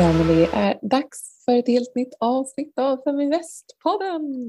Ja, men det är dags för ett helt nytt avsnitt av Feminvest-podden.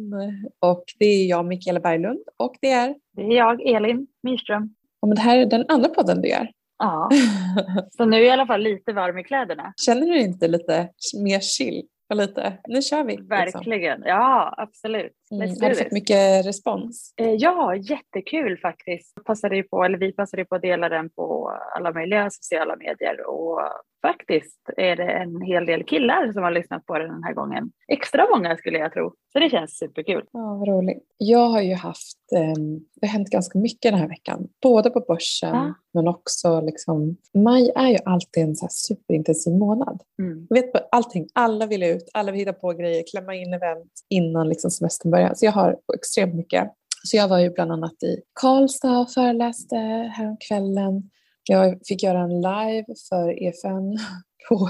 Och det är jag, Mikaela Berglund, och det är... Det är jag, Elin Myrström. Och men det här är den andra podden du gör. Ja, så nu är jag i alla fall lite varm i kläderna. Känner du inte lite mer chill? Och lite, nu kör vi. liksom. Verkligen, ja absolut. Mm. Har du fått mycket respons? Eh, Ja, jättekul faktiskt. Passade ju på, eller vi passade på att dela den på alla möjliga sociala medier och faktiskt är det en hel del killar som har lyssnat på den den här gången. Extra många skulle jag tro. Så det känns superkul. Ja, vad roligt. Jag har ju haft, ehm, det har hänt ganska mycket den här veckan. Både på börsen Ja. men också liksom, maj är ju alltid en så här superintensiv månad. Mm. Jag vet på allting, alla vill ut, alla vill hitta på grejer, klämma in event innan liksom semestern börjar. Så jag har extremt mycket. Så jag var ju bland annat i Karlstad och föreläste häromkvällen. Jag fick göra en live för EFN på,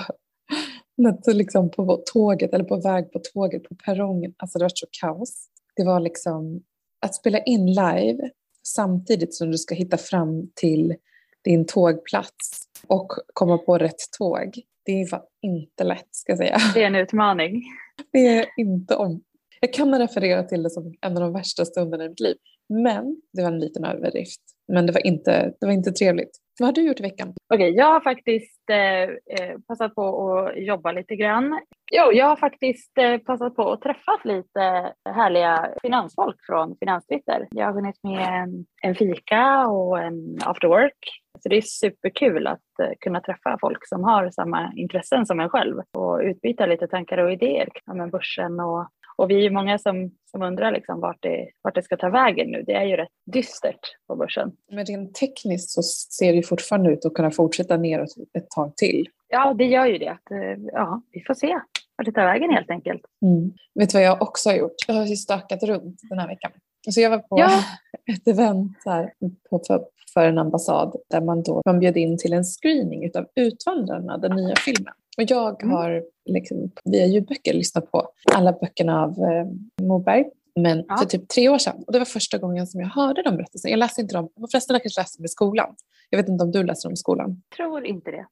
liksom på tåget, eller på väg på tåget på perrongen. Alltså det var så kaos. Det var liksom att spela in live samtidigt som du ska hitta fram till din tågplats och komma på rätt tåg. Det fan inte lätt ska jag säga. Det är en utmaning. Det är inte om. Jag kan referera till det som en av de värsta stunderna i mitt liv. Men det var en liten överdrift. Men det var inte, det var inte trevligt. Vad har du gjort i veckan? Okej, jag har faktiskt eh, eh, passat på att jobba lite grann. Jo, jag har faktiskt eh, passat på att träffa lite härliga finansfolk från Finanstwitter. Jag har hunnit med en, en fika och en after work. Så det är superkul att eh, kunna träffa folk som har samma intressen som en själv och utbyta lite tankar och idéer om börsen och och vi är ju många som, som undrar liksom vart, det, vart det ska ta vägen nu. Det är ju rätt dystert på börsen. Men rent tekniskt så ser det fortfarande ut att kunna fortsätta neråt ett tag till. Ja, det gör ju det. Eh, ja, vi får se vart det tar vägen helt enkelt. Mm. Vet du vad jag också har gjort? Jag har ju stökat runt den här veckan. Så jag var på Ja. ett event här på, för, för en ambassad där man då man bjöd in till en screening utav Utvandrarna, den nya filmen. Och jag Mm. har liksom, via ljudböcker lyssnat på alla böckerna av eh, Moberg. Men Ja. för typ tre år sedan. Och det var första gången som jag hörde de berättelserna. Jag läste inte dem. De flesta kanske läste dem i skolan. Jag vet inte om du läste dem i skolan. Tror inte det.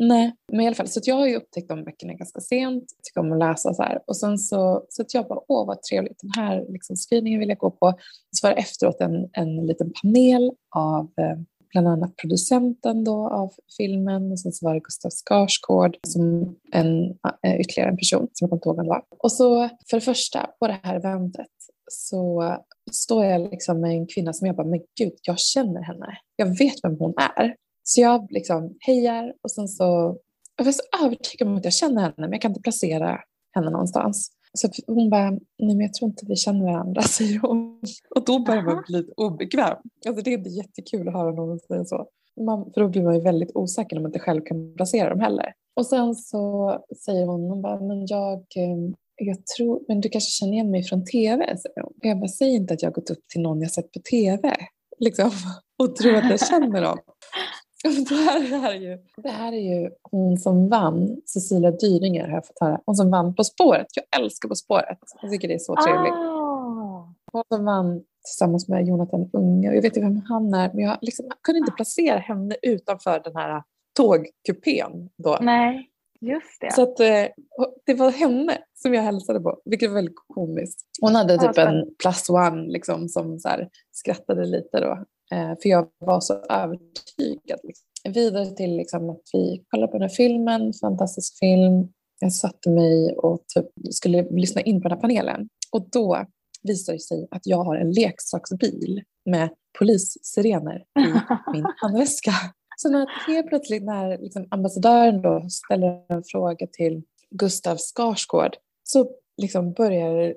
Nej, men i alla fall. Så jag har ju upptäckt de böckerna ganska sent. Tycker om att läsa så här. Och sen så, så att jag bara, åh vad trevligt, den här liksom, screeningen vill jag gå på. Så var det efteråt en, en liten panel av eh, bland annat producenten då av filmen och sen så var det Gustav Skarsgård som en, eh, ytterligare en person som jag kommer inte ihåg vem det var. Och så för det första på det här eventet så står jag liksom med en kvinna som jag bara, men gud, jag känner henne. Jag vet vem hon är. Så jag liksom hejar och sen så, jag var så övertygad om att jag känner henne men jag kan inte placera henne någonstans. Så hon bara, nej men jag tror inte vi känner varandra, säger hon. Och då börjar man bli lite obekväm. Alltså det är inte jättekul att höra någon säga så. Man, för då blir man ju väldigt osäker om man inte själv kan placera dem heller. Och sen så säger hon, hon bara, men jag, eh, jag tror, men du kanske känner igen mig från tv? säger hon. Jag bara, säg inte att jag har gått upp till någon jag sett på tv. Liksom. Och tror att jag känner dem. Det här, är ju, det här är ju hon som vann, Cecilia Dyringer har jag fått höra. Hon som vann På spåret. Jag älskar På spåret. Jag tycker det är så trevligt. Ah, Hon som vann tillsammans med Jonathan Unge. Och Jag vet inte vem han är, men jag, liksom, jag kunde inte placera henne utanför den här tågkupén. Då. nej, just det. Så att, eh, det var henne som jag hälsade på, vilket var väldigt komiskt. Hon hade typ en plus one liksom, som så här, skrattade lite då. Eh, för jag var så övertygad. Liksom. Vidare till liksom, att vi kollade på den här filmen, fantastisk film. Jag satte mig och typ skulle lyssna in på den här panelen. Och då visade det sig att jag har en leksaksbil med polissirener i min handväska. Så när helt plötsligt när liksom ambassadören då ställer en fråga till Gustav Skarsgård så liksom börjar det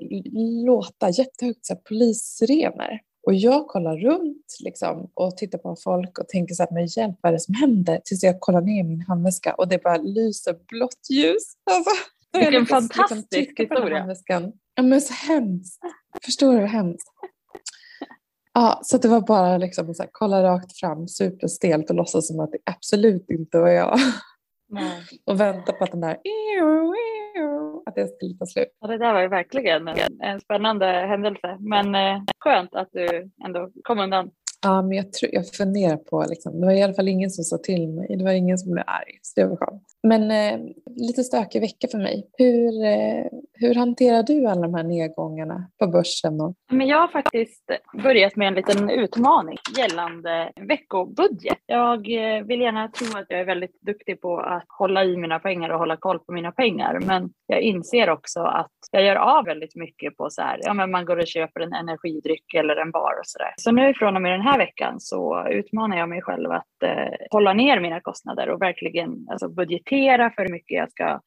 låta jättehögt så här, polissirener. Och jag kollar runt liksom, och tittar på folk och tänker så här, men hjälp vad är det som händer? Tills jag kollar ner min handväska och det bara lyser blått ljus. Alltså, Vilken fantastisk trycka på den här historia. Ja men så hemskt. Förstår du hur hemskt? Ja, så det var bara liksom så här, kolla rakt fram, superstelt och låtsas som att det absolut inte var jag. Nej. Och vänta på att den där att det skulle ta slut. Ja, det där var ju verkligen en, en spännande händelse. Men eh, skönt att du ändå kom undan. Ja, men jag, tror, jag funderar på, liksom, det var i alla fall ingen som sa till mig, det var ingen som blev arg, så det var skönt. Men eh, lite stökig vecka för mig. Hur, eh, hur hanterar du alla de här nedgångarna på börsen? Och... Men jag har faktiskt börjat med en liten utmaning gällande veckobudget. Jag eh, vill gärna tro att jag är väldigt duktig på att hålla i mina pengar och hålla koll på mina pengar. Men jag inser också att jag gör av väldigt mycket på så här, ja men man går och köper en energidryck eller en bar och så där. Så nu från och med den här veckan så utmanar jag mig själv att eh, hålla ner mina kostnader och verkligen alltså, budgetera för hur mycket jag ska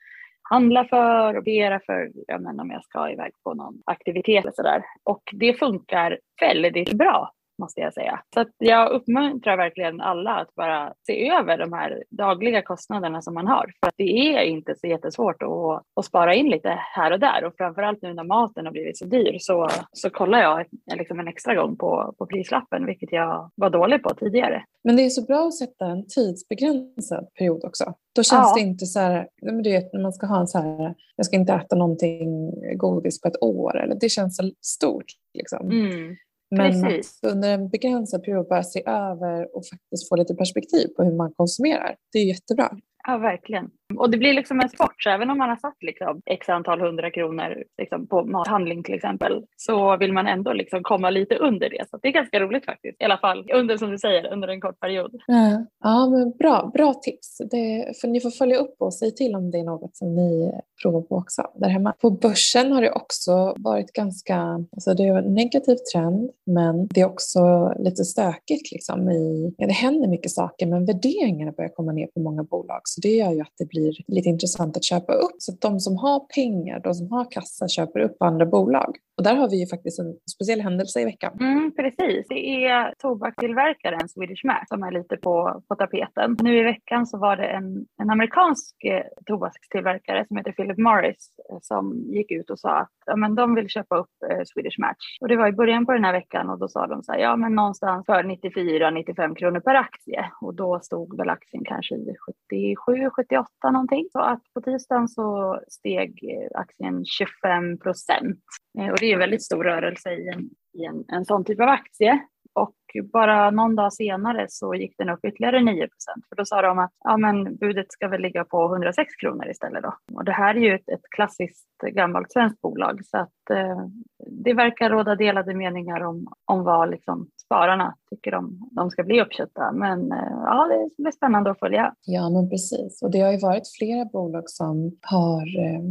handla för och begära för jag menar om jag ska iväg på någon aktivitet. Och, så där. och det funkar väldigt bra måste jag säga. Så jag uppmuntrar verkligen alla att bara se över de här dagliga kostnaderna som man har. För att det är inte så jättesvårt att, att spara in lite här och där och framförallt nu när maten har blivit så dyr så, så kollar jag liksom en extra gång på, på prislappen, vilket jag var dålig på tidigare. Men det är så bra att sätta en tidsbegränsad period också. Då känns ja. det inte så här, du vet, när man ska ha en så här, jag ska inte äta någonting godis på ett år, eller det känns så stort. Liksom. Mm. Men Precis. under en begränsad period bara se över och faktiskt få lite perspektiv på hur man konsumerar. Det är jättebra. Ja, verkligen. Och det blir liksom en sport, så även om man har satt liksom x antal hundra kronor liksom på mathandling till exempel, så vill man ändå liksom komma lite under det. Så det är ganska roligt faktiskt, i alla fall under, som du säger, under en kort period. Ja, ja men bra, bra tips. Det, för ni får följa upp och säga till om det är något som ni provar på också där hemma. På börsen har det också varit ganska, alltså det är en negativ trend, men det är också lite stökigt liksom i, ja, det händer mycket saker, men värderingarna börjar komma ner på många bolag, så det gör ju att det blir lite intressant att köpa upp. Så att de som har pengar, de som har kassa, köper upp andra bolag. Och där har vi ju faktiskt en speciell händelse i veckan. Mm, precis, det är tobakstillverkaren Swedish Match som är lite på, på tapeten. Nu i veckan så var det en, en amerikansk eh, tobakstillverkare som heter Philip Morris eh, som gick ut och sa att ja, men de vill köpa upp eh, Swedish Match. Och det var i början på den här veckan och då sa de så här, ja men någonstans för 94-95 kronor per aktie. Och då stod väl aktien kanske i 77-78 någonting. Så att på tisdagen så steg eh, aktien 25 procent. Eh, och det är en väldigt stor rörelse i en, i en, en sån typ av aktie. Och bara någon dag senare så gick den upp ytterligare 9% För då sa de att ja, men budet ska väl ligga på 106 kronor istället. Då. Och det här är ju ett, ett klassiskt gammalt svenskt bolag så att eh, det verkar råda delade meningar om, om vad liksom, spararna tycker om de ska bli uppköpta. Men eh, ja, det blir spännande att följa. Ja, men precis. Och det har ju varit flera bolag som har eh,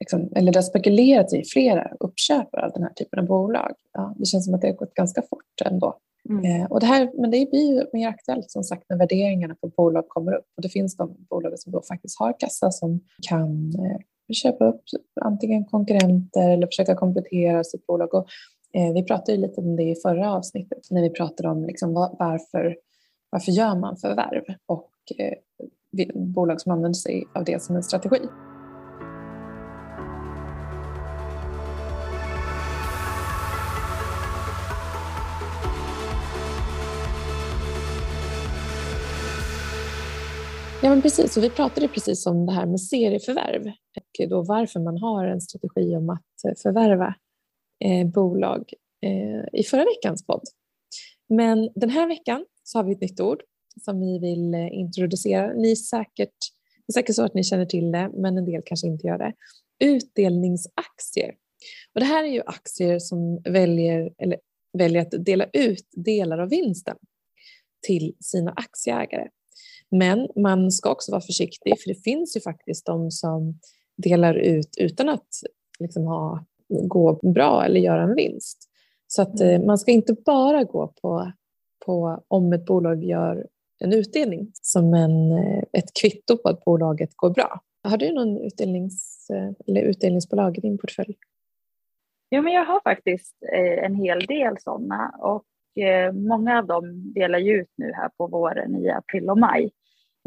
liksom, eller det har spekulerats i flera uppköpare av den här typen av bolag. Ja, det känns som att det har gått ganska fort ändå. Mm. Eh, och det här, men det blir ju mer aktuellt som sagt när värderingarna på bolag kommer upp. Och det finns de bolag som då faktiskt har kassa som kan eh, köpa upp antingen konkurrenter eller försöka komplettera sitt bolag. Och, eh, vi pratade ju lite om det i förra avsnittet när vi pratade om liksom, var, varför, varför gör man förvärv och eh, bolag som använder sig av det som en strategi. Ja, men precis. Och vi pratade precis om det här med serieförvärv och då varför man har en strategi om att förvärva eh, bolag eh, i förra veckans podd. Men den här veckan så har vi ett nytt ord som vi vill eh, introducera. Ni är säkert, det är säkert så att ni känner till det, men en del kanske inte gör det. Utdelningsaktier. Och det här är ju aktier som väljer, eller väljer att dela ut delar av vinsten till sina aktieägare. Men man ska också vara försiktig för det finns ju faktiskt de som delar ut utan att liksom ha, gå bra eller göra en vinst. Så att mm. man ska inte bara gå på, på om ett bolag gör en utdelning som en, eh, ett kvitto på att bolaget går bra. Har du någon utdelnings, eh, eller utdelningsbolag i din portfölj? Ja, men jag har faktiskt en hel del sådana och många av dem delar ju ut nu här på våren i april och maj.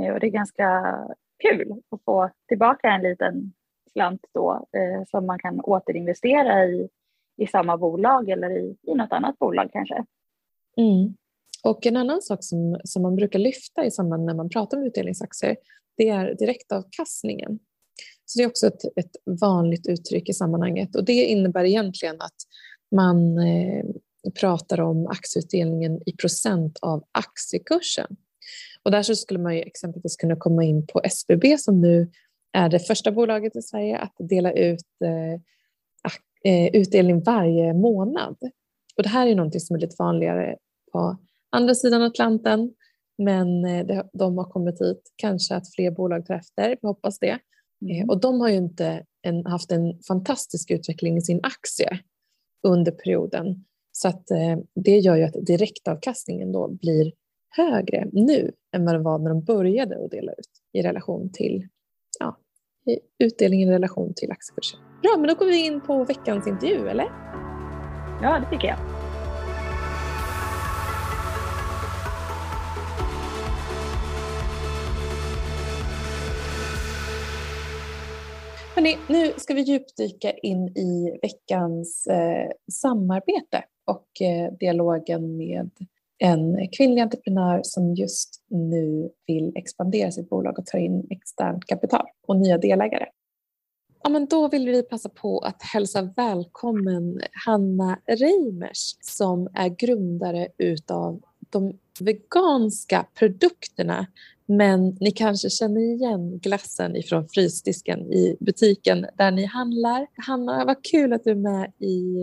Eh, och det är ganska kul att få tillbaka en liten slant då eh, som man kan återinvestera i, i samma bolag eller i, i något annat bolag kanske. Mm. Och en annan sak som, som man brukar lyfta i samband när man pratar om utdelningsaktier det är direktavkastningen. Så det är också ett, ett vanligt uttryck i sammanhanget och det innebär egentligen att man eh, pratar om aktieutdelningen i procent av aktiekursen. Och där så skulle man ju exempelvis kunna komma in på SBB som nu är det första bolaget i Sverige att dela ut eh, eh, utdelning varje månad. Och det här är något som är lite vanligare på andra sidan Atlanten. Men eh, de har kommit hit, kanske att fler bolag tar efter, vi hoppas det. Mm. Och de har ju inte en, haft en fantastisk utveckling i sin aktie under perioden. Så att, det gör ju att direktavkastningen då blir högre nu än vad det var när de började att dela ut i relation till ja, utdelningen i relation till aktiekursen. Bra, men då går vi in på veckans intervju, eller? Ja, det tycker jag. Hörrni, nu ska vi djupdyka in i veckans eh, samarbete och eh, dialogen med en kvinnlig entreprenör som just nu vill expandera sitt bolag och ta in externt kapital och nya delägare. Ja, men då vill vi passa på att hälsa välkommen Hanna Reimers som är grundare utav de veganska produkterna men ni kanske känner igen glassen ifrån frysdisken i butiken där ni handlar. Hanna, vad kul att du är med i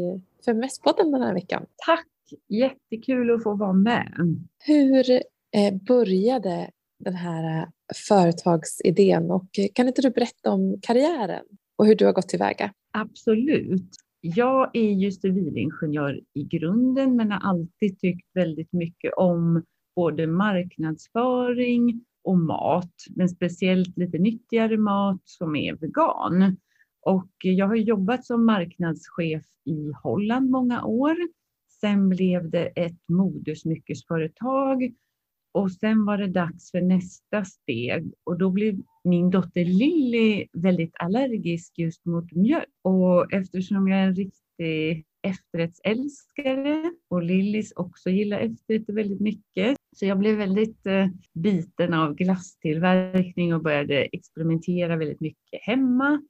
Feminvestpodden den här veckan. Tack! Jättekul att få vara med. Hur eh, började den här företagsidén och kan inte du berätta om karriären och hur du har gått tillväga? Absolut. Jag är ju civilingenjör i grunden men har alltid tyckt väldigt mycket om både marknadsföring och mat, men speciellt lite nyttigare mat som är vegan. Och jag har jobbat som marknadschef i Holland många år. Sen blev det ett modersmyckesföretag och sen var det dags för nästa steg och då blev min dotter Lilly väldigt allergisk just mot mjölk. Och eftersom jag är en riktig efterrättsälskare och Lillis också gillar efterrätter väldigt mycket. Så jag blev väldigt eh, biten av glasstillverkning och började experimentera väldigt mycket hemma.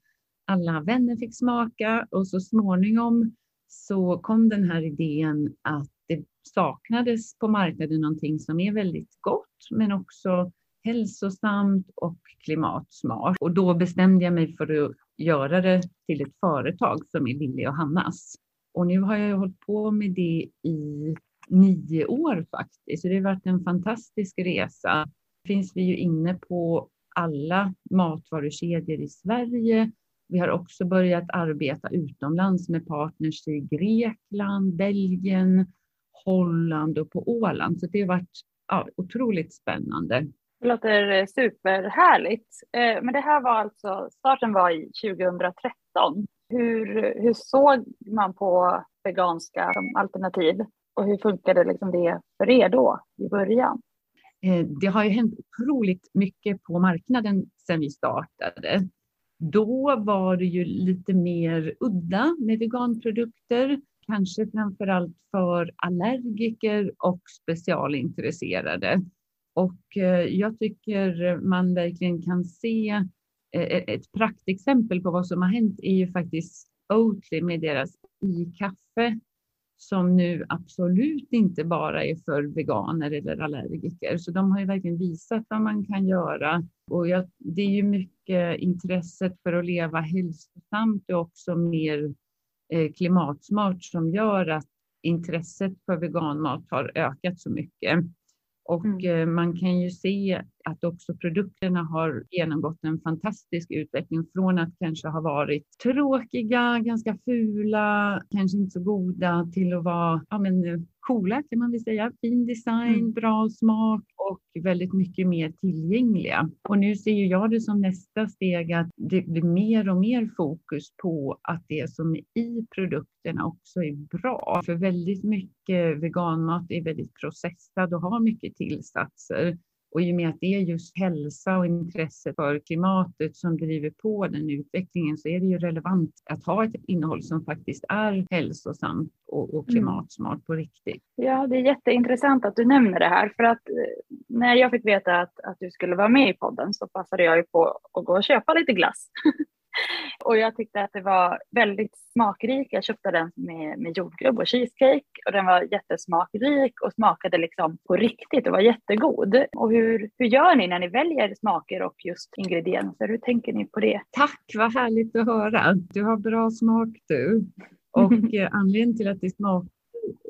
Alla vänner fick smaka och så småningom så kom den här idén att det saknades på marknaden någonting som är väldigt gott men också hälsosamt och klimatsmart. Och då bestämde jag mig för att göra det till ett företag som är Lilly och Hannas. Och nu har jag hållit på med det i nio år faktiskt. Så det har varit en fantastisk resa. finns vi ju inne på alla matvarukedjor i Sverige. Vi har också börjat arbeta utomlands med partners i Grekland, Belgien, Holland och på Åland. Så det har varit ja, otroligt spännande. Det låter superhärligt. Eh, men det här var alltså, starten var i 2013. Hur, hur såg man på veganska alternativ och hur funkade liksom det för er då i början? Eh, det har ju hänt otroligt mycket på marknaden sedan vi startade. Då var det ju lite mer udda med veganprodukter, kanske framför allt för allergiker och specialintresserade. Och eh, jag tycker man verkligen kan se eh, eh, ett praktexempel på vad som har hänt är ju faktiskt Oatly med deras i-kaffe som nu absolut inte bara är för veganer eller allergiker. Så de har ju verkligen visat vad man kan göra. Och jag, det är ju mycket intresset för att leva hälsosamt och också mer eh, klimatsmart som gör att intresset för veganmat har ökat så mycket. Och mm. Eh, man kan ju se att också produkterna har genomgått en fantastisk utveckling från att kanske ha varit tråkiga, ganska fula, kanske inte så goda till att vara ja, men, coola kan man väl säga. Fin design, mm. bra smak och väldigt mycket mer tillgängliga. Och nu ser ju jag det som nästa steg att det blir mer och mer fokus på att det som är i produkterna också är bra. För väldigt mycket veganmat är väldigt processad och har mycket tillsatser. Och i och med att det är just hälsa och intresse för klimatet som driver på den utvecklingen så är det ju relevant att ha ett innehåll som faktiskt är hälsosamt och, och mm. klimatsmart på riktigt. Ja, det är jätteintressant att du nämner det här för att eh, när jag fick veta att, att du skulle vara med i podden så passade jag ju på att gå och köpa lite glass. och jag tyckte att det var väldigt smakrik. Jag köpte den med, med jordgubb och cheesecake och den var jättesmakrik och smakade liksom på riktigt och var jättegod. Och hur, hur gör ni när ni väljer smaker och just ingredienser? Hur tänker ni på det? Tack, vad härligt att höra. Du har bra smak du. Och eh, anledningen till att det smakar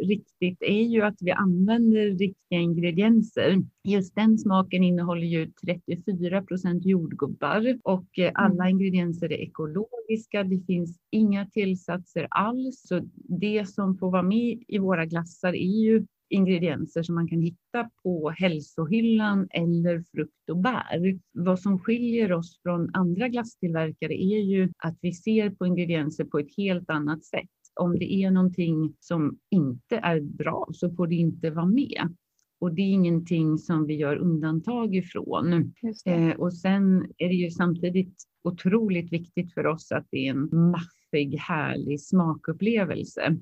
riktigt är ju att vi använder riktiga ingredienser. Just den smaken innehåller ju 34 procent jordgubbar och eh, alla mm. ingredienser är ekologiska. Det finns inga tillsatser alls. Så det som får vara med i våra glassar är ju ingredienser som man kan hitta på hälsohyllan eller frukt och bär. Vad som skiljer oss från andra glasstillverkare är ju att vi ser på ingredienser på ett helt annat sätt om det är någonting som inte är bra så får det inte vara med. Och det är ingenting som vi gör undantag ifrån. Eh, och sen är det ju samtidigt otroligt viktigt för oss att det är en maffig, härlig smakupplevelse.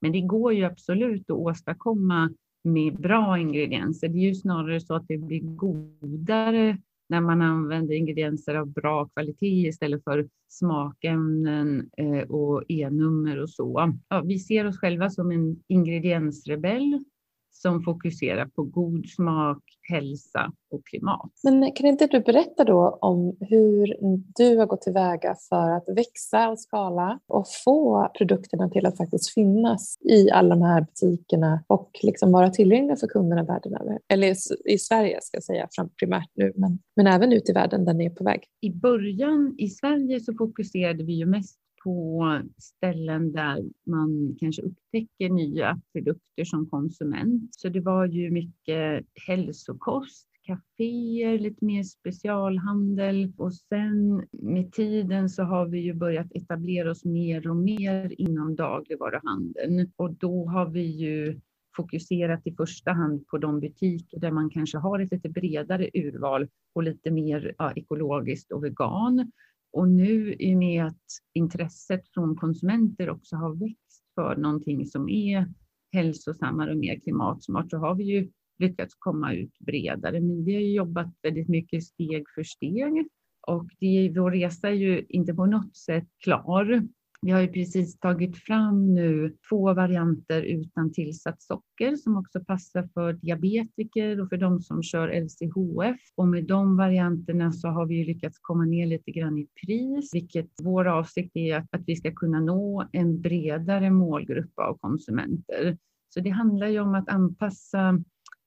Men det går ju absolut att åstadkomma med bra ingredienser. Det är ju snarare så att det blir godare när man använder ingredienser av bra kvalitet istället för smakämnen eh, och e-nummer och så. Ja, vi ser oss själva som en ingrediensrebell som fokuserar på god smak, hälsa och klimat. Men kan inte du berätta då om hur du har gått tillväga för att växa och skala och få produkterna till att faktiskt finnas i alla de här butikerna och liksom vara tillgängliga för kunderna världen över? Eller i Sverige ska jag säga, primärt nu, men, men även ut i världen där ni är på väg. I början i Sverige så fokuserade vi ju mest på ställen där man kanske upptäcker nya produkter som konsument. Så det var ju mycket hälsokost, kaféer, lite mer specialhandel och sen med tiden så har vi ju börjat etablera oss mer och mer inom dagligvaruhandeln och då har vi ju fokuserat i första hand på de butiker där man kanske har ett lite bredare urval och lite mer ja, ekologiskt och vegan. Och nu i och med att intresset från konsumenter också har växt för någonting som är hälsosammare och mer klimatsmart så har vi ju lyckats komma ut bredare. Men vi har jobbat väldigt mycket steg för steg och det, vår resa är ju inte på något sätt klar. Vi har ju precis tagit fram nu två varianter utan tillsatt socker som också passar för diabetiker och för de som kör LCHF. Och med de varianterna så har vi lyckats komma ner lite grann i pris, vilket vår avsikt är att, vi ska kunna nå en bredare målgrupp av konsumenter. Så det handlar ju om att anpassa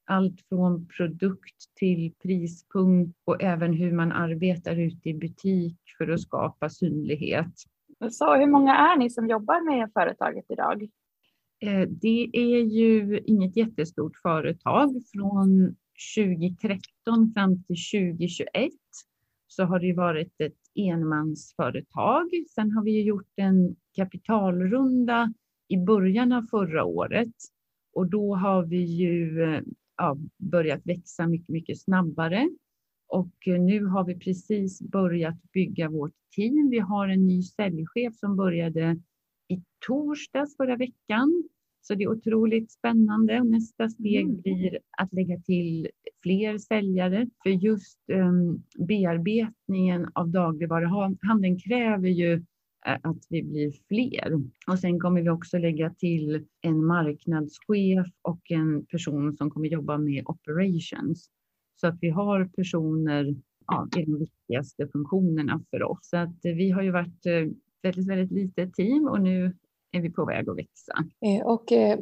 allt från produkt till prispunkt och även hur man arbetar ute i butik för att skapa synlighet. Så hur många är ni som jobbar med företaget idag? Eh, det är ju inget jättestort företag. Från 2013 fram till 2021 så har det varit ett enmansföretag. Sen har vi gjort en kapitalrunda i början av förra året och då har vi ju eh, ja, börjat växa mycket, mycket snabbare. Och eh, nu har vi precis börjat bygga vårt team. Vi har en ny säljchef som började i torsdags förra veckan. Så det är otroligt spännande nästa steg mm. blir att lägga till fler säljare. För just um, bearbetningen av dagligvaruhandeln kräver ju eh, att vi blir fler. Och sen kommer vi också lägga till en marknadschef och en person som kommer jobba med operations. Så att vi har personer ja, i de viktigaste funktionerna för oss. Så att vi har ju varit eh, väldigt, väldigt litet team och nu är vi på väg att växa. Eh, och eh,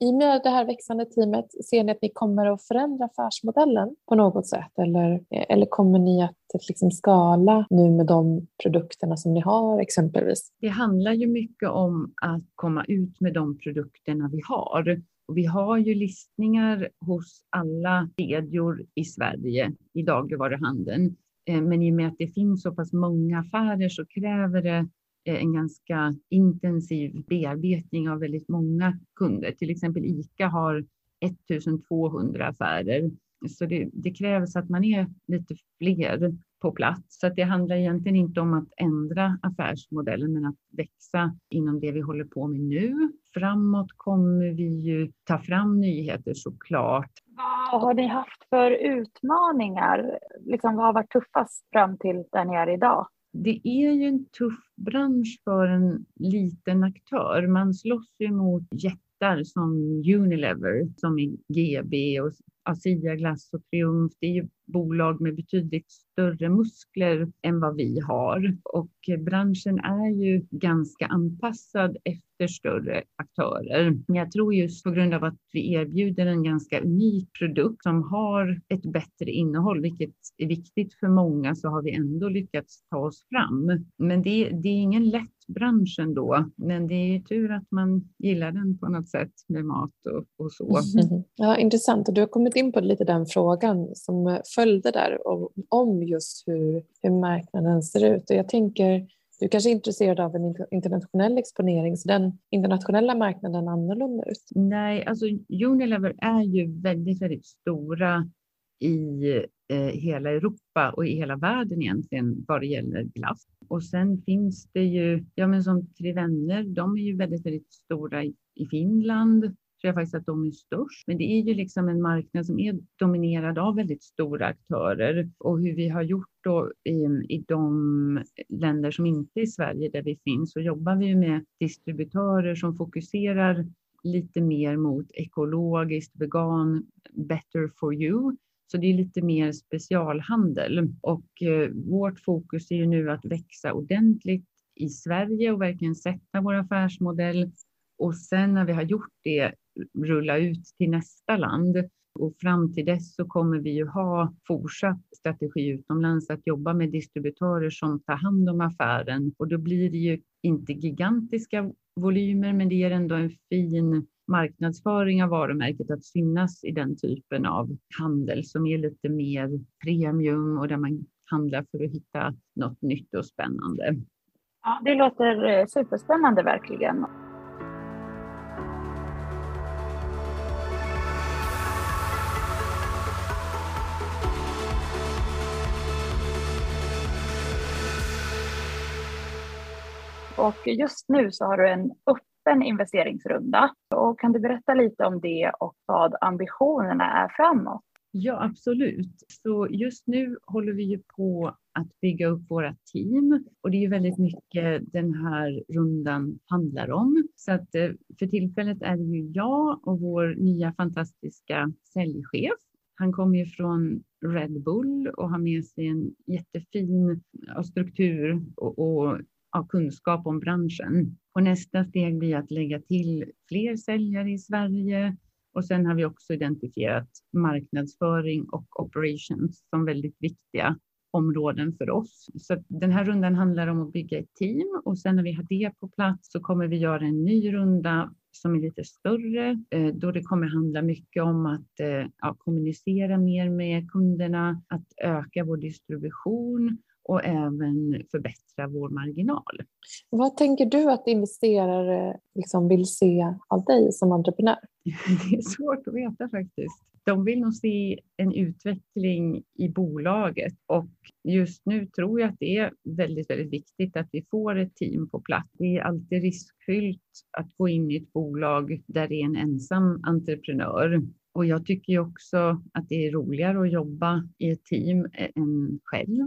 i och med det här växande teamet, ser ni att ni kommer att förändra affärsmodellen på något sätt? Eller, eller kommer ni att liksom skala nu med de produkterna som ni har exempelvis? Det handlar ju mycket om att komma ut med de produkterna vi har. Och vi har ju listningar hos alla kedjor i Sverige i dagligvaruhandeln. Eh, men i och med att det finns så pass många affärer så kräver det eh, en ganska intensiv bearbetning av väldigt många kunder. Till exempel ICA har 1200 affärer. Så det, det krävs att man är lite fler på plats. Så det handlar egentligen inte om att ändra affärsmodellen, men att växa inom det vi håller på med nu. Framåt kommer vi ju ta fram nyheter såklart. Vad har ni haft för utmaningar? Liksom, vad har varit tuffast fram till där ni är idag? det är ju en tuff bransch för en liten aktör. Man slåss ju mot jättar som Unilever, som är GB och Asia Glass och Triumf. Det är ju bolag med betydligt större muskler än vad vi har och branschen är ju ganska anpassad efter större aktörer. Men jag tror just på grund av att vi erbjuder en ganska unik produkt som har ett bättre innehåll, vilket är viktigt för många, så har vi ändå lyckats ta oss fram. Men det, det är ingen lätt bransch ändå, men det är tur att man gillar den på något sätt med mat och, och så. Mm. Ja, intressant. Och du har kommit in på lite den frågan som följde där om, om just hur, hur marknaden ser ut. Och jag tänker, du kanske är intresserad av en internationell exponering, så den internationella marknaden annorlunda ut? Nej, alltså Unilever är ju väldigt, väldigt stora i eh, hela Europa och i hela världen egentligen vad det gäller glass. Och sen finns det ju, ja men som Tre Vänner, de är ju väldigt, väldigt stora i, i Finland tror jag faktiskt att de är störst. Men det är ju liksom en marknad som är dominerad av väldigt stora aktörer och hur vi har gjort då i, i de länder som inte är Sverige där vi finns så jobbar vi med distributörer som fokuserar lite mer mot ekologiskt, vegan, better for you. Så det är lite mer specialhandel och eh, vårt fokus är ju nu att växa ordentligt i Sverige och verkligen sätta vår affärsmodell och sen när vi har gjort det rulla ut till nästa land. Och fram till dess så kommer vi ju ha fortsatt strategi utomlands att jobba med distributörer som tar hand om affären och då blir det ju inte gigantiska volymer, men det ger ändå en fin marknadsföring av varumärket att synas i den typen av handel som är lite mer premium och där man handlar för att hitta något nytt och spännande. Ja, det låter eh, superspännande verkligen. Och just nu så har du en öppen investeringsrunda. Och kan du berätta lite om det och vad ambitionerna är framåt? Ja, absolut. Så just nu håller vi ju på att bygga upp våra team och det är ju väldigt mycket den här rundan handlar om. Så att eh, för tillfället är det ju jag och vår nya fantastiska säljchef. Han kommer ju från Red Bull och har med sig en jättefin struktur och, och av kunskap om branschen. Och nästa steg blir att lägga till fler säljare i Sverige och sen har vi också identifierat marknadsföring och operations som väldigt viktiga områden för oss. Så den här rundan handlar om att bygga ett team och sen när vi har det på plats så kommer vi göra en ny runda som är lite större, eh, då det kommer handla mycket om att eh, ja, kommunicera mer med kunderna, att öka vår distribution och även förbättra vår marginal. Vad tänker du att investerare liksom vill se av dig som entreprenör? Det är svårt att veta faktiskt. De vill nog se en utveckling i bolaget och just nu tror jag att det är väldigt, väldigt viktigt att vi får ett team på plats. Det är alltid riskfyllt att gå in i ett bolag där det är en ensam entreprenör. Och jag tycker också att det är roligare att jobba i ett team än själv.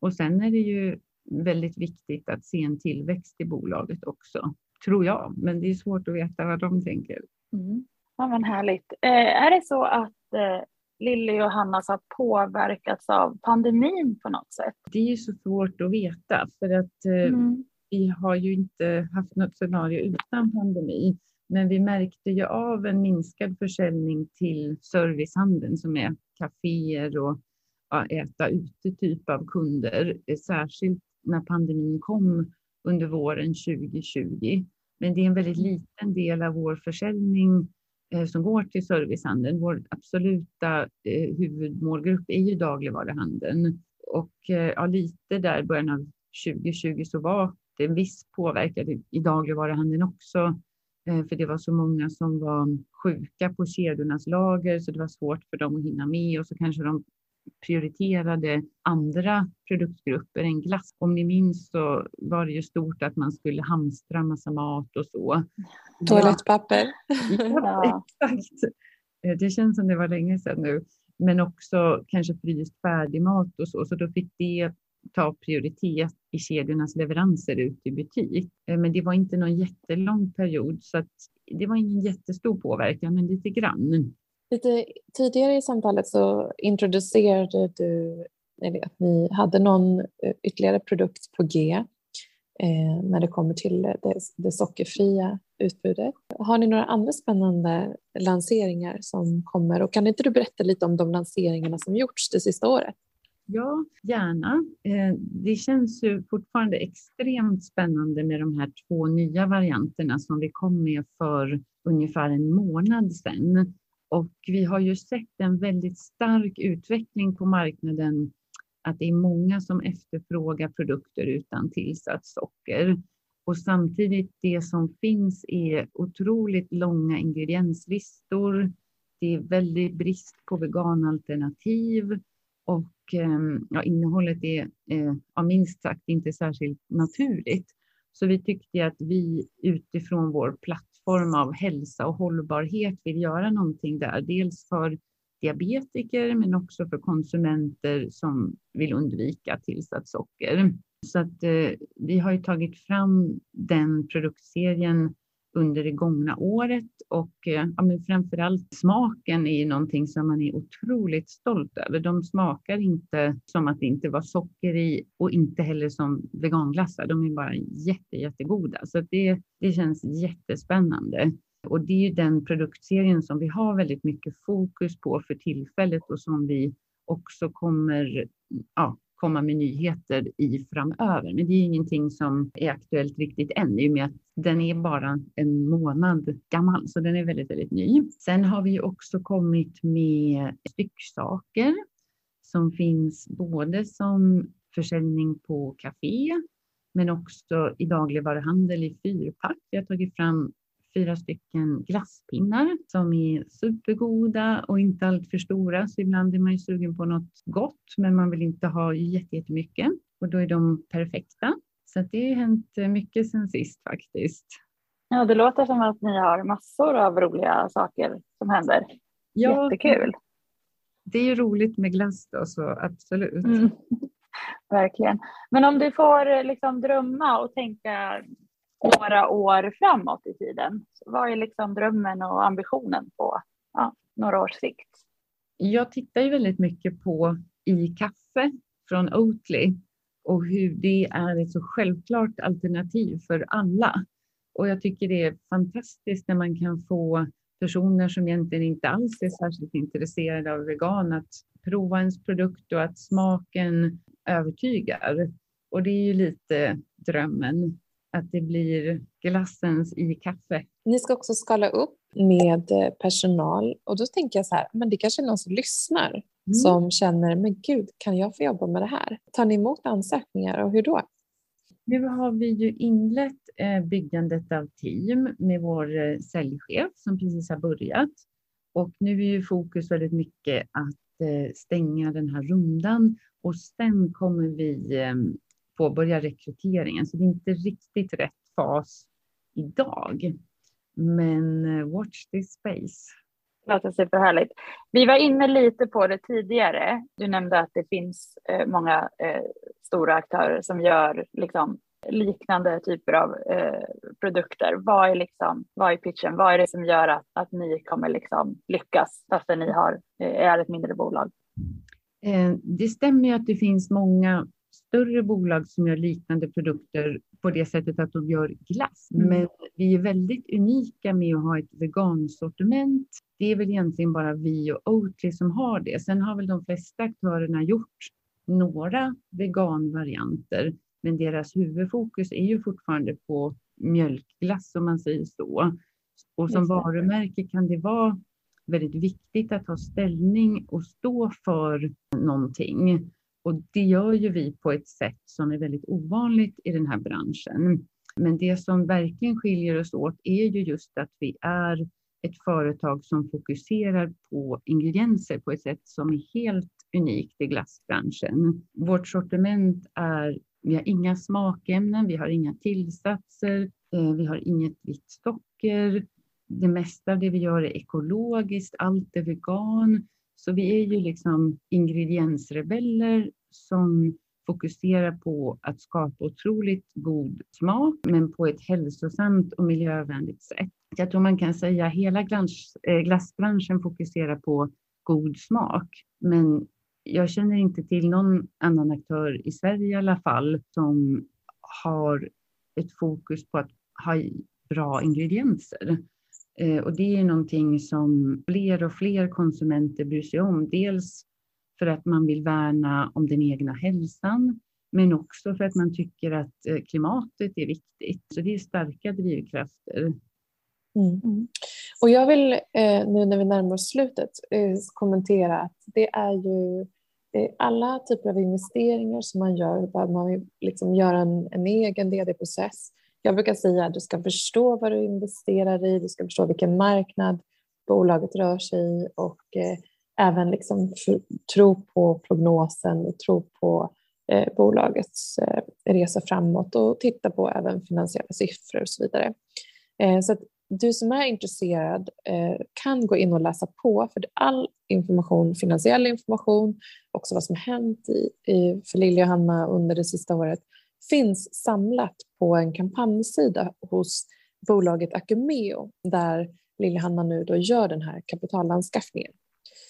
Och sen är det ju väldigt viktigt att se en tillväxt i bolaget också, tror jag. Men det är svårt att veta vad de tänker. Mm. Ja, men härligt. Eh, är det så att eh, Lilly och Hannas har påverkats av pandemin på något sätt? Det är ju så svårt att veta för att eh, mm. vi har ju inte haft något scenario utan pandemi. Men vi märkte ju av en minskad försäljning till servicehandeln som är kaféer och ja, äta ute typ av kunder, särskilt när pandemin kom under våren 2020. Men det är en väldigt liten del av vår försäljning eh, som går till servicehandeln. Vår absoluta eh, huvudmålgrupp är ju dagligvaruhandeln och eh, ja, lite där i början av 2020 så var det en viss påverkan i dagligvaruhandeln också för det var så många som var sjuka på kedjornas lager så det var svårt för dem att hinna med och så kanske de prioriterade andra produktgrupper än glass. Om ni minns så var det ju stort att man skulle hamstra massa mat och så. Toalettpapper. Ja, exakt. Eh, det känns som det var länge sedan nu. Men också kanske fryst färdigmat och så, så då fick det ta prioritet i kedjornas leveranser ut i butik. Eh, men det var inte någon jättelång period så att det var ingen jättestor påverkan, men lite grann. Lite tidigare i samtalet så introducerade du eller att ni hade någon eh, ytterligare produkt på G eh, när det kommer till det, det sockerfria utbudet. Har ni några andra spännande lanseringar som kommer och kan inte du berätta lite om de lanseringarna som gjorts det sista året? Ja, gärna. Eh, det känns ju fortfarande extremt spännande med de här två nya varianterna som vi kom med för ungefär en månad sedan. Och vi har ju sett en väldigt stark utveckling på marknaden att det är många som efterfrågar produkter utan tillsatt socker. Och samtidigt det som finns är otroligt långa ingredienslistor. Det är väldigt brist på veganalternativ och ehm, ja, innehållet är eh, ja, minst sagt inte särskilt naturligt. Så vi tyckte att vi utifrån vår plattform av hälsa och hållbarhet vill göra någonting där. Dels för diabetiker men också för konsumenter som vill undvika tillsatt socker. Så att eh, vi har ju tagit fram den produktserien under det gångna året och eh, ja, men framför allt smaken är någonting som man är otroligt stolt över. De smakar inte som att det inte var socker i och inte heller som veganglassar. De är bara jätte, jättegoda så det, det känns jättespännande. Och det är ju den produktserien som vi har väldigt mycket fokus på för tillfället och som vi också kommer ja, komma med nyheter i framöver. Men det är ingenting som är aktuellt riktigt än i och med att den är bara en månad gammal, så den är väldigt, väldigt ny. Sen har vi också kommit med stycksaker som finns både som försäljning på café men också i dagligvaruhandel i fyrpack. Vi har tagit fram fyra stycken glasspinnar som är supergoda och inte alltför stora. Så ibland är man ju sugen på något gott, men man vill inte ha jättemycket och då är de perfekta. Så det har hänt mycket sen sist faktiskt. Ja, det låter som att ni har massor av roliga saker som händer. Ja, Jättekul. Det är ju roligt med glass då, så absolut. Mm. Verkligen. Men om du får liksom drömma och tänka några år framåt i tiden. vad är liksom drömmen och ambitionen på ja, några års sikt? Jag tittar ju väldigt mycket på i kaffe från Oatly och hur det är ett så självklart alternativ för alla. Och jag tycker det är fantastiskt när man kan få personer som egentligen inte alls är särskilt intresserade av vegan att prova ens produkt och att smaken övertygar. Och det är ju lite drömmen att det blir glassens i kaffe. Ni ska också skala upp med eh, personal och då tänker jag så här, men det kanske är någon som lyssnar mm. som känner, men gud, kan jag få jobba med det här? Tar ni emot ansökningar och hur då? Nu har vi ju inlett eh, byggandet av team med vår eh, säljchef som precis har börjat. Och nu är ju fokus väldigt mycket att stänga den här rundan och sen kommer vi påbörja rekryteringen. Så det är inte riktigt rätt fas idag. Men eh, watch this space. Låter superhärligt. Vi var inne lite på det tidigare. Du nämnde att det finns eh, många eh, stora aktörer som gör liksom, liknande typer av eh, produkter. Vad är, liksom, vad är pitchen? Vad är det som gör att, att ni kommer liksom lyckas fastän ni har, är ett mindre bolag? Det stämmer ju att det finns många större bolag som gör liknande produkter på det sättet att de gör glass. Mm. Men vi är väldigt unika med att ha ett vegansortiment. Det är väl egentligen bara vi och Oatly som har det. Sen har väl de flesta aktörerna gjort några veganvarianter, men deras huvudfokus är ju fortfarande på mjölkglass om man säger så. Och som varumärke kan det vara väldigt viktigt att ta ställning och stå för någonting. Och det gör ju vi på ett sätt som är väldigt ovanligt i den här branschen. Men det som verkligen skiljer oss åt är ju just att vi är ett företag som fokuserar på ingredienser på ett sätt som är helt unikt i glassbranschen. Vårt sortiment är, vi har inga smakämnen, vi har inga tillsatser, eh, vi har inget vitt socker. Det mesta av det vi gör är ekologiskt, allt är vegan. Så vi är ju liksom ingrediensrebeller som fokuserar på att skapa otroligt god smak, men på ett hälsosamt och miljövänligt sätt. Jag tror man kan säga att hela glass, eh, glassbranschen fokuserar på god smak, men jag känner inte till någon annan aktör i Sverige i alla fall som har ett fokus på att ha bra ingredienser. Eh, och det är någonting som fler och fler konsumenter bryr sig om. Dels för att man vill värna om den egna hälsan, men också för att man tycker att eh, klimatet är viktigt. Så det är starka drivkrafter. Mm. mm. Och jag vill eh, nu när vi närmar oss slutet kommentera att det är ju alla typer av investeringar som man gör där man liksom göra en, en egen DD-process jag brukar säga att du ska förstå vad du investerar i, du ska förstå vilken marknad bolaget rör sig i och eh, även liksom tro på prognosen och tro på eh, bolagets eh, resa framåt och titta på även finansiella siffror och så vidare. Eh, så att du som är intresserad eh, kan gå in och läsa på för all information, finansiell information, också vad som hänt i, i, för Lilja och Hanna under det sista året finns samlat på en kampanjsida hos bolaget Acumeo där Liljehanna nu då gör den här kapitalanskaffningen.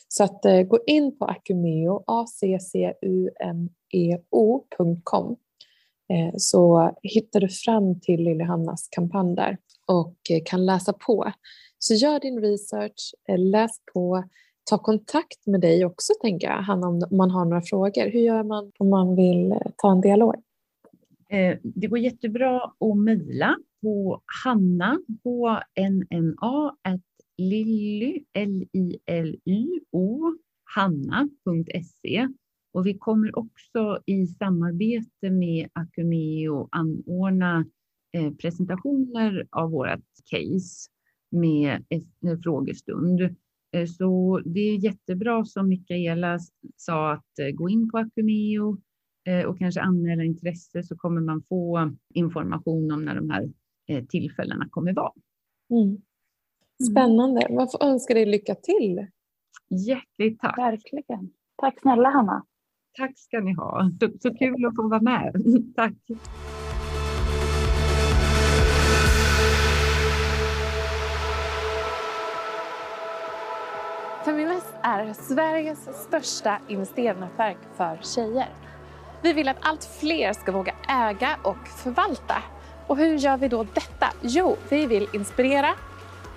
Så att eh, gå in på Acumeo, a-c-c-u-m-e-o.com eh, så hittar du fram till Liljehannas kampanj där och eh, kan läsa på. Så gör din research, eh, läs på, ta kontakt med dig också tänker jag, Hanna, om man har några frågor. Hur gör man om man vill eh, ta en dialog? Eh, det går jättebra att mejla på hanna, lilly, L-I-L-Y-O, hanna.se. Och vi kommer också i samarbete med Acumeo anordna eh, presentationer av vårt case med eh, frågestund. Eh, så det är jättebra som Mikaela sa att gå in på Acumeo, och kanske anmäla intresse så kommer man få information om när de här tillfällena kommer vara. Mm. Spännande. Man får önska dig lycka till. Hjärtligt tack. Verkligen. Tack snälla Hanna. Tack ska ni ha. Så, så kul att få vara med. tack. Feminvest är Sveriges största investeringsnätverk för tjejer. Vi vill att allt fler ska våga äga och förvalta. Och hur gör vi då detta? Jo, vi vill inspirera,